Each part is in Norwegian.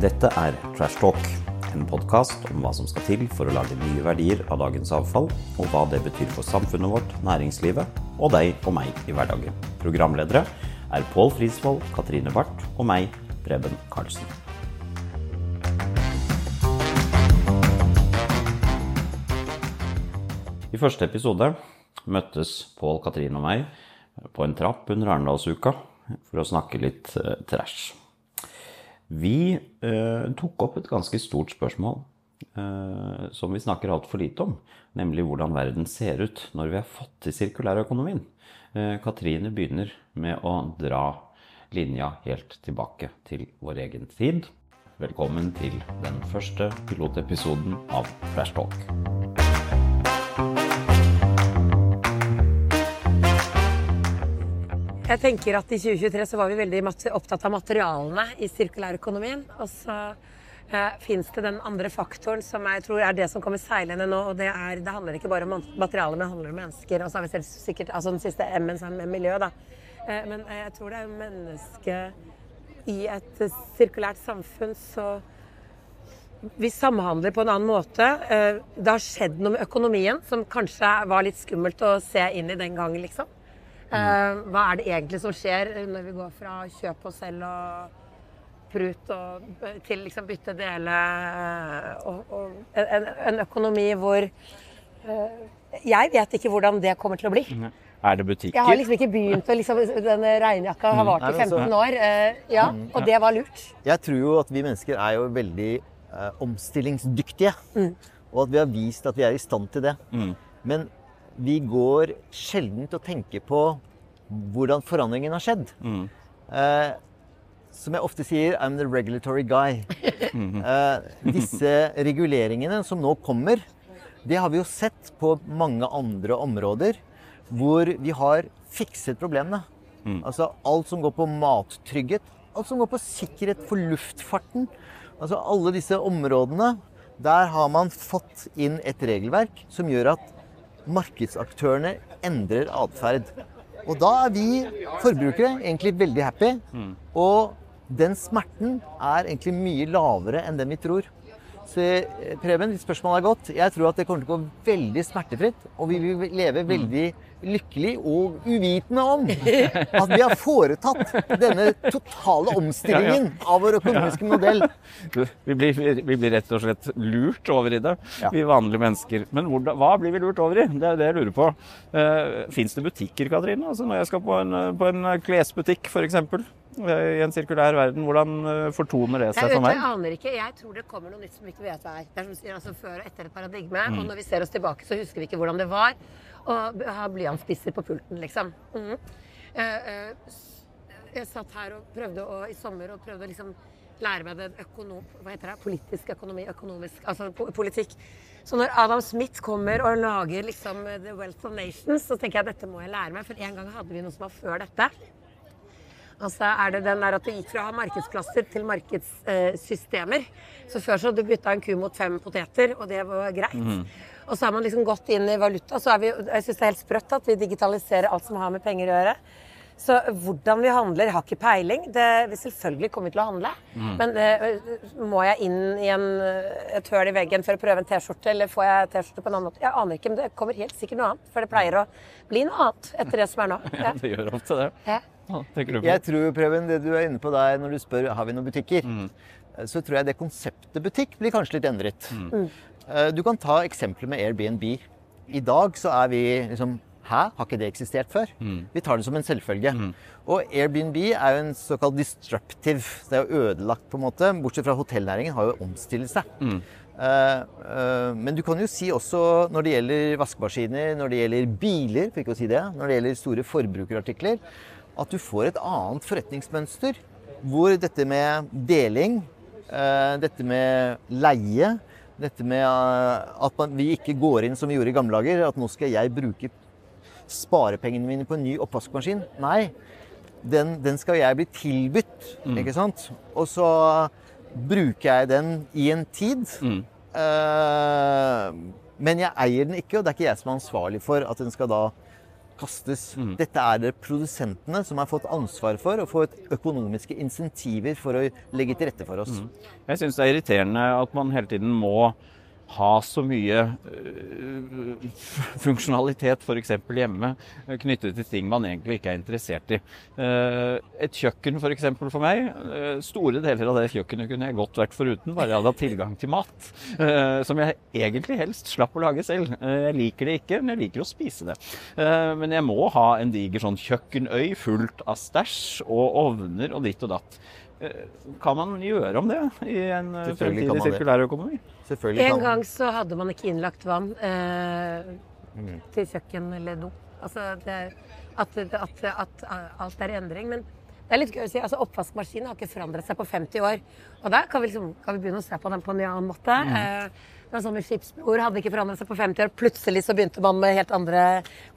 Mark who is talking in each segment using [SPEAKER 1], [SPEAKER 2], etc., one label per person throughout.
[SPEAKER 1] Dette er Trash Talk, en podkast om hva som skal til for å lage nye verdier av dagens avfall, og hva det betyr for samfunnet vårt, næringslivet og deg og meg i hverdagen. Programledere er Pål Frisvold, Katrine Barth og meg, Preben Karlsen. I første episode møttes Pål, Katrine og meg på en trapp under Arendalsuka for å snakke litt eh, trash. Vi eh, tok opp et ganske stort spørsmål eh, som vi snakker altfor lite om, nemlig hvordan verden ser ut når vi har fått til sirkulærøkonomien. Eh, Katrine begynner med å dra linja helt tilbake til vår egen tid. Velkommen til den første pilotepisoden av Flash Talk.
[SPEAKER 2] Jeg tenker at I 2023 så var vi veldig opptatt av materialene i sirkulærøkonomien. Og så eh, fins det den andre faktoren som jeg tror er det som kommer seilende nå. og Det, er, det handler ikke bare om materialer, men det handler om mennesker. Og så har vi selv sikkert, altså Den siste M-en sammen med miljø, da. Eh, men jeg tror det er mennesket i et sirkulært samfunn så vi samhandler på en annen måte. Eh, det har skjedd noe med økonomien som kanskje var litt skummelt å se inn i den gangen, liksom. Uh, hva er det egentlig som skjer når vi går fra kjøp og selg og prut og, til liksom bytte dele og, og en, en, økonomi hvor Jeg vet ikke hvordan det kommer til å bli.
[SPEAKER 1] Er det butikker?
[SPEAKER 2] Jeg har liksom ikke begynt å liksom, Denne regnjakka har vart i 15 mm. år. Ja, mm. og det var lurt.
[SPEAKER 3] Jeg tror jo at vi mennesker er jo veldig omstillingsdyktige. Mm. Og at vi har vist at vi er i stand til det. Mm. Men vi går sjelden til å tenke på hvordan forandringen har skjedd. Mm. Eh, som jeg ofte sier, I'm the regulatory guy. eh, disse reguleringene som nå kommer, det har vi jo sett på mange andre områder hvor vi har fikset problemene. Mm. Altså alt som går på mattrygghet, alt som går på sikkerhet for luftfarten. Altså alle disse områdene. Der har man fått inn et regelverk som gjør at markedsaktørene endrer atferd. Og da er vi forbrukere egentlig veldig happy. Mm. Og den smerten er egentlig mye lavere enn den vi tror. Så eh, Preben, ditt spørsmål er godt. Jeg tror at det kommer til å gå veldig smertefritt. Og vi vil leve veldig lykkelig og uvitende om at vi har foretatt denne totale omstillingen av vår økonomiske modell.
[SPEAKER 1] Vi blir, vi blir rett og slett lurt over i det, vi vanlige mennesker. Men hvordan, hva blir vi lurt over i? Det er det jeg lurer på. Uh, eh, Fins det butikker, Katrine? Altså når jeg skal på en, på en klesbutikk, f.eks i en sirkulær verden. Hvordan eh, fortoner det seg for meg?
[SPEAKER 2] Jeg aner ikke. Jeg tror det kommer noe nytt som vi ikke vet hva er. Det er som sier, altså Før og etter et paradigme. Mm. Og når vi ser oss tilbake, så husker vi ikke hvordan det var å ha blyantspisser på pulten, liksom. Mm. Uh, jeg satt her og prøvde å, i sommer og prøvde å liksom lære meg det økonom... Hva heter det? Politisk økonomi, økonomisk Altså politikk. Så når Adam Smith kommer og lager liksom The Wealth of Nations, så tenker jeg at dette må jeg lære meg. For en gang hadde vi noe som var før dette. Altså er det den der at du gikk fra å ha markedsplasser til markedssystemer. så før så du bytta en ku mot fem poteter, og det var greit. Mm. Og så har man liksom gått inn i valuta. Så er vi, jeg syns det er helt sprøtt at vi digitaliserer alt som har med penger å gjøre. Så hvordan vi handler, har ikke peiling. Det, vi selvfølgelig kommer vi til å handle. Mm. Men det, eh, må jeg inn i en, et høl i veggen for å prøve en T-skjorte, eller får jeg T-skjorte på en annen måte? Jeg aner ikke, men det kommer helt sikkert noe annet. For det pleier å bli noe annet etter det som er nå.
[SPEAKER 1] Ja, ja det gjør ofte det. Ja
[SPEAKER 3] tenker du på? Jeg tror, Preben, det du er inne på der når du spør har vi noen butikker, mm. så tror jeg det konseptet butikk blir kanskje litt endret. Mm. mm. Eh, du kan ta eksempelet med Airbnb. I dag så er vi liksom Hæ, har ikke det eksistert før? Mm. Vi tar det som en selvfølge. Mm. Og Airbnb er jo en såkalt disruptive. Det er jo ødelagt, på en måte. Bortsett fra hotellnæringen har jo omstilt seg. Mm. Uh, uh, men du kan jo si også når det gjelder vaskemaskiner, når det gjelder biler, for ikke å si det, når det gjelder store forbrukerartikler, at du får et annet forretningsmønster. Hvor dette med deling, eh, dette med leie, dette med eh, at vi ikke går inn som vi gjorde i gamle dager, at nå skal jeg bruke sparepengene mine på en ny oppvaskmaskin. Nei, den, den skal jeg bli tilbudt, mm. ikke sant? Og så bruker jeg den i en tid. Mm. Uh, men jeg eier den ikke, og det er ikke jeg som er ansvarlig for at den skal da kastes. Dette er det produsentene som har fått ansvar for og fått økonomiske insentiver for å legge til rette for oss.
[SPEAKER 1] Jeg syns det er irriterende at man hele tiden må ha så mye øh, funksjonalitet f.eks. hjemme øh, knyttet til ting man egentlig ikke er interessert i. Eh, Et kjøkken f.eks. For, for meg. eh, Store deler av det kjøkkenet kunne jeg godt vært foruten, bare jeg hadde hatt tilgang til mat. eh, Som jeg egentlig helst slapp å lage selv. Eh, Jeg liker det ikke, men jeg liker å spise det. Eh, Men jeg må ha en diger sånn kjøkkenøy fullt av stæsj og ovner og ditt og datt. Eh, Kan man gjøre om det i en eh, fremtidig sirkulærøkonomi?
[SPEAKER 3] Selvfølgelig
[SPEAKER 2] En
[SPEAKER 3] kan
[SPEAKER 2] gang så hadde man ikke innlagt vann eh,
[SPEAKER 3] Mm.
[SPEAKER 2] til kjøkken eller do. Altså det, at, at, at alt er i endring. Men det er litt gøy å si. altså Oppvaskmaskinen har ikke forandret seg på 50 år. Og der kan vi, liksom, kan vi begynne å se på den på en annen måte.
[SPEAKER 3] Mm.
[SPEAKER 2] Eh, var sånn med skipsbord hadde ikke forandret seg på 50 år. Plutselig så begynte man med helt andre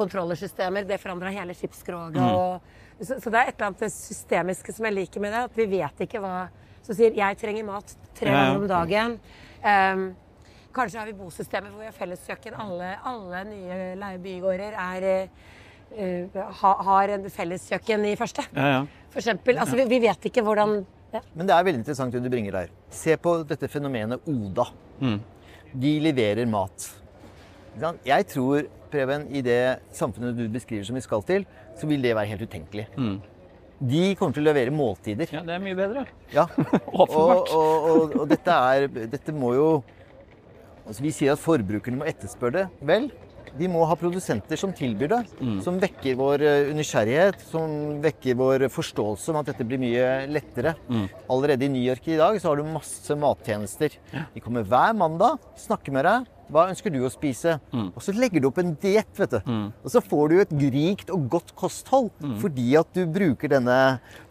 [SPEAKER 2] kontrollersystemer. Det forandra hele skipsskroget.
[SPEAKER 3] Mm.
[SPEAKER 2] Så, så det er et eller annet systemiske som jeg liker med det. At vi vet ikke hva Som sier 'jeg trenger mat tre ganger om dagen'. Um, kanskje har vi bosystemer hvor vi har felleskjøkken. Alle, alle nye leiebygårder er, ha, har en felleskjøkken i første.
[SPEAKER 1] Ja, ja.
[SPEAKER 2] For eksempel. Altså, vi, vi vet ikke hvordan ja.
[SPEAKER 3] Men det er veldig interessant det du bringer der. Se på dette fenomenet ODA.
[SPEAKER 1] Mm.
[SPEAKER 3] De leverer mat. Jeg tror, Preben, i det samfunnet du beskriver som vi skal til, så vil det være helt utenkelig.
[SPEAKER 1] Mm.
[SPEAKER 3] De kommer til å levere måltider.
[SPEAKER 1] ja, det er mye bedre.
[SPEAKER 3] Ja.
[SPEAKER 1] Åpenbart.
[SPEAKER 3] Og, og, og, og dette er Dette må jo altså Vi sier at forbrukerne må etterspørre det. Vel, de må ha produsenter som tilbyr det. Som vekker vår eh, nysgjerrighet, som vekker vår forståelse om at dette blir mye lettere. Allerede i New York i dag så har du masse mattjenester. De kommer hver mandag, snakker med deg. Hva ønsker du å spise? Og så legger du opp en diett, vet du. Og så får du et rikt og godt kosthold fordi at du bruker denne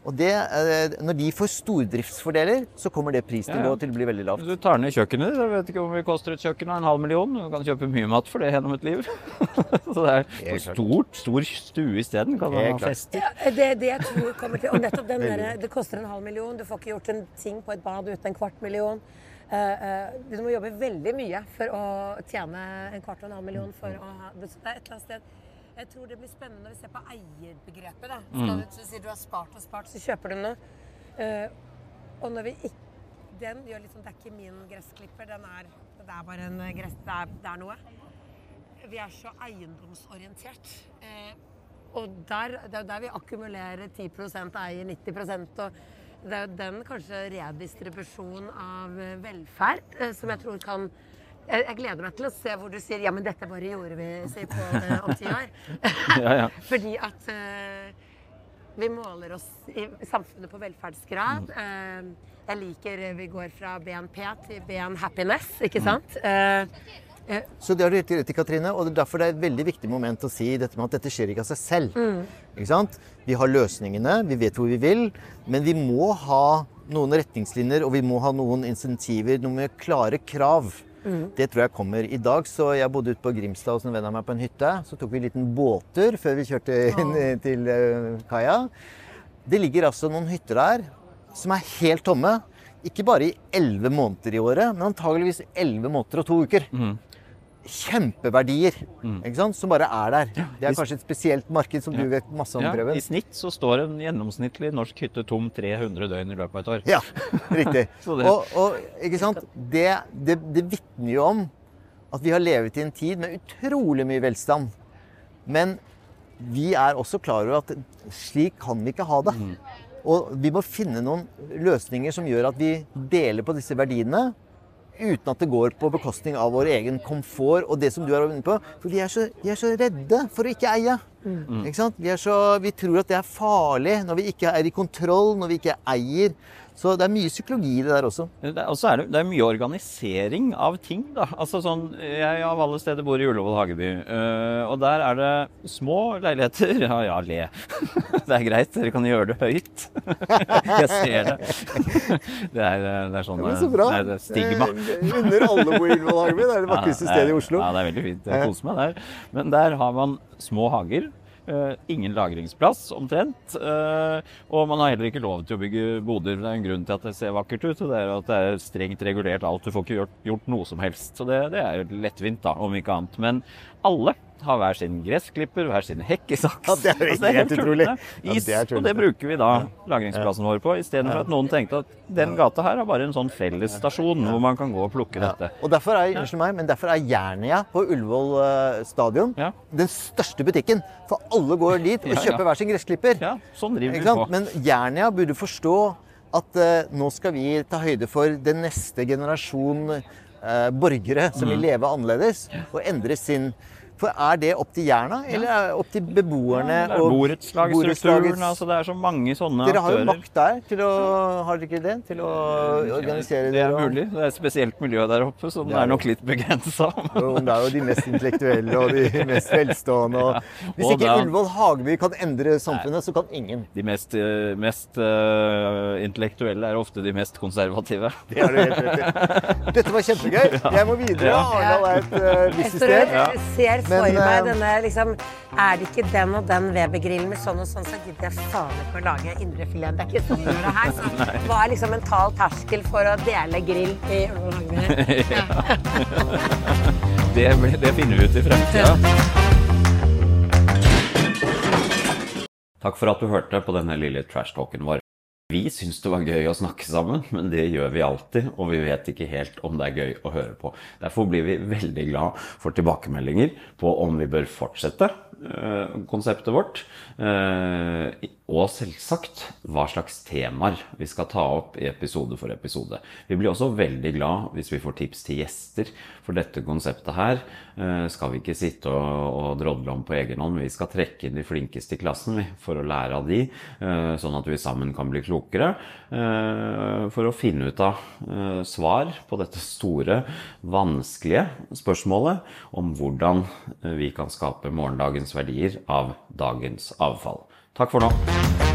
[SPEAKER 3] Og det, eh, når de får stordriftsfordeler, så kommer det prisnivået
[SPEAKER 1] Ja, ja.
[SPEAKER 3] til å bli veldig lavt.
[SPEAKER 1] Du tar ned kjøkkenet, jeg vet ikke om vi koster et kjøkken av en halv million. Du kan kjøpe mye mat for det gjennom et liv. Så det er
[SPEAKER 3] det er
[SPEAKER 1] stort, stor stue isteden. Kan man ha fester.
[SPEAKER 2] Ja, det, det jeg tror kommer til Og nettopp den derre Det koster en halv million. Du får ikke gjort en ting på et bad uten en kvart million. Eh, eh, du må jobbe veldig mye for å tjene en kvart og en halv million for å ha det. Det er et eller annet sted Jeg tror det blir spennende når vi ser på eierbegrepet. Da. Skal du, si sier du har spart og spart, så kjøper du noe. Uh, og når vi ikke Den gjør liksom Det er ikke min gressklipper. Den er, det er bare en gress... Det er, det er noe. Vi er så eiendomsorientert. Uh, og der, det er der vi akkumulerer 10% eier 90% og det er jo den kanskje redistribusjon av eh, velferd eh, som jeg tror kan jeg, jeg gleder meg til å se hvor du sier ja, men dette bare gjorde vi si på eh, om ti år.
[SPEAKER 1] Ja, ja.
[SPEAKER 2] Fordi at uh, vi måler oss i samfunnet på velferdsgrad. Eh, jeg liker vi går fra BNP til BN happiness, ikke sant? Mm. eh,
[SPEAKER 3] Så det har du helt rett i, Katrine. Og det er derfor det er et veldig viktig moment å si dette med at dette skjer ikke av seg selv. Ikke sant? Vi har løsningene, vi vet hvor vi vil, men vi må ha noen retningslinjer, og vi må ha noen insentiver, noen med klare krav. Det tror jeg kommer i dag. Så jeg bodde ute på Grimstad hos en venn av meg på en hytte. Så tok vi en liten båttur før vi kjørte inn til eh, kaia. Det ligger altså noen hytter der som er helt tomme. Ikke bare i elleve måneder i året, men antageligvis elleve måneder og to uker. Kjempeverdier ikke sant? som bare er der. Det er kanskje et spesielt marked som du vet masse om,
[SPEAKER 1] Ja,
[SPEAKER 3] Preben.
[SPEAKER 1] I snitt så står en gjennomsnittlig norsk hytte tom 300 døgn i løpet av et år.
[SPEAKER 3] Ja, riktig.
[SPEAKER 1] Det-
[SPEAKER 3] og, og ikke sant? Det, det, det vitner jo om at vi har levet i en tid med utrolig mye velstand. Men vi er også klar over at slik kan vi ikke ha det. Og vi må finne noen løsninger som gjør at vi deler på disse verdiene. Uten at det går på bekostning av vår egen komfort og det som du er inne på. For vi er så, vi er så redde for å ikke eie. Ikke sant? Vi, er så, vi tror at det er farlig når vi ikke er i kontroll, når vi ikke eier. Så det er mye psykologi i det der også.
[SPEAKER 1] Det er- Og så er det, det er mye organisering av ting, da. Altså sånn, Jeg av alle steder bor i Ullevål Hageby, øh, og der er det små leiligheter. Ja ja, le. Det er greit, dere kan gjøre det høyt. Jeg ser det. Det er, det er sånn
[SPEAKER 3] Men så bra.
[SPEAKER 1] Det er stigma.
[SPEAKER 3] Eh, Under alle bor i Ullevål Hageby. Det er det vakreste
[SPEAKER 1] Ja,
[SPEAKER 3] stedet i Oslo.
[SPEAKER 1] Ja, det er veldig fint. Jeg koser meg der. Men der har man små hager. Eh, ingen lagringsplass, omtrent. eh, og man har heller ikke lov til å bygge boder. Det er en grunn til at det ser vakkert ut, og det er at det er strengt regulert alt. Du får ikke gjort, gjort noe som helst. Så det, det er lettvint, da, om ikke annet. Men alle ha hver sin gressklipper, hver sin hekkesaks.
[SPEAKER 3] Ja, det er jo
[SPEAKER 1] Altså,
[SPEAKER 3] helt utrolig. Ja,
[SPEAKER 1] Is,
[SPEAKER 3] det er
[SPEAKER 1] og det bruker vi da lagringsplassen vår på, istedenfor at noen tenkte at den gata her er bare en sånn fellesstasjon hvor man kan gå og plukke dette.
[SPEAKER 3] Og derfor er, unnskyld meg, men derfor er Jernia på Ullevål eh, stadion
[SPEAKER 1] Ja.
[SPEAKER 3] den største butikken. For alle går dit og
[SPEAKER 1] Ja, ja.
[SPEAKER 3] kjøper hver sin gressklipper.
[SPEAKER 1] Ja, sånn driver vi på.
[SPEAKER 3] Men Jernia burde forstå at uh, nå skal vi ta høyde for den neste generasjon uh, borgere som
[SPEAKER 1] Mm.
[SPEAKER 3] vil leve annerledes og endre sin For er det opp til Jerna, eller er det opp til beboerne
[SPEAKER 1] Det er
[SPEAKER 3] og
[SPEAKER 1] borettslagsstrukturen, altså det er så mange sånne aktører.
[SPEAKER 3] Dere har jo makt der til å Har dere ikke det? Til å organisere
[SPEAKER 1] Det er mulig. Det er et spesielt miljø der oppe, så den
[SPEAKER 3] Det er
[SPEAKER 1] er nok litt begrensa.
[SPEAKER 3] Det er jo de mest intellektuelle og de mest velstående. Og hvis
[SPEAKER 1] Og
[SPEAKER 3] ikke Ullevål Hageby kan endre samfunnet, så kan ingen.
[SPEAKER 1] De mest, eh, mest uh, intellektuelle er ofte de mest konservative.
[SPEAKER 3] Det har du helt rett i. Dette var kjempegøy. Jeg må videre.
[SPEAKER 1] Ja.
[SPEAKER 3] Arendal er et uh,
[SPEAKER 2] står
[SPEAKER 3] sted.
[SPEAKER 2] For meg
[SPEAKER 3] eh,
[SPEAKER 2] denne liksom Er det ikke den og den Weber-grillen med sånn og sånn, så gidder jeg faen ikke å lage indrefilet. Det er ikke sånn vi gjør det her. Så hva er liksom mental terskel for å dele grill i Ullevål ja.
[SPEAKER 1] Det, det finner vi ut i fremtida. Takk for at du hørte på denne lille trash-talken vår. Vi syns det var gøy å snakke sammen, men det gjør vi alltid, og vi vet ikke helt om det er gøy å høre på. Derfor blir vi veldig glad for tilbakemeldinger på om vi bør fortsette eh, konseptet vårt, eh, og selvsagt hva slags temaer vi skal ta opp i episode for episode. Vi blir også veldig glad hvis vi får tips til gjester, for dette konseptet her eh, skal vi ikke sitte og, og drodle om på egen hånd. Vi skal trekke inn de flinkeste i klassen for å lære av de, eh, sånn at vi sammen kan bli klokere. eh, For å finne ut av svar på dette store, vanskelige spørsmålet om hvordan vi kan skape morgendagens verdier av dagens avfall. Takk for nå.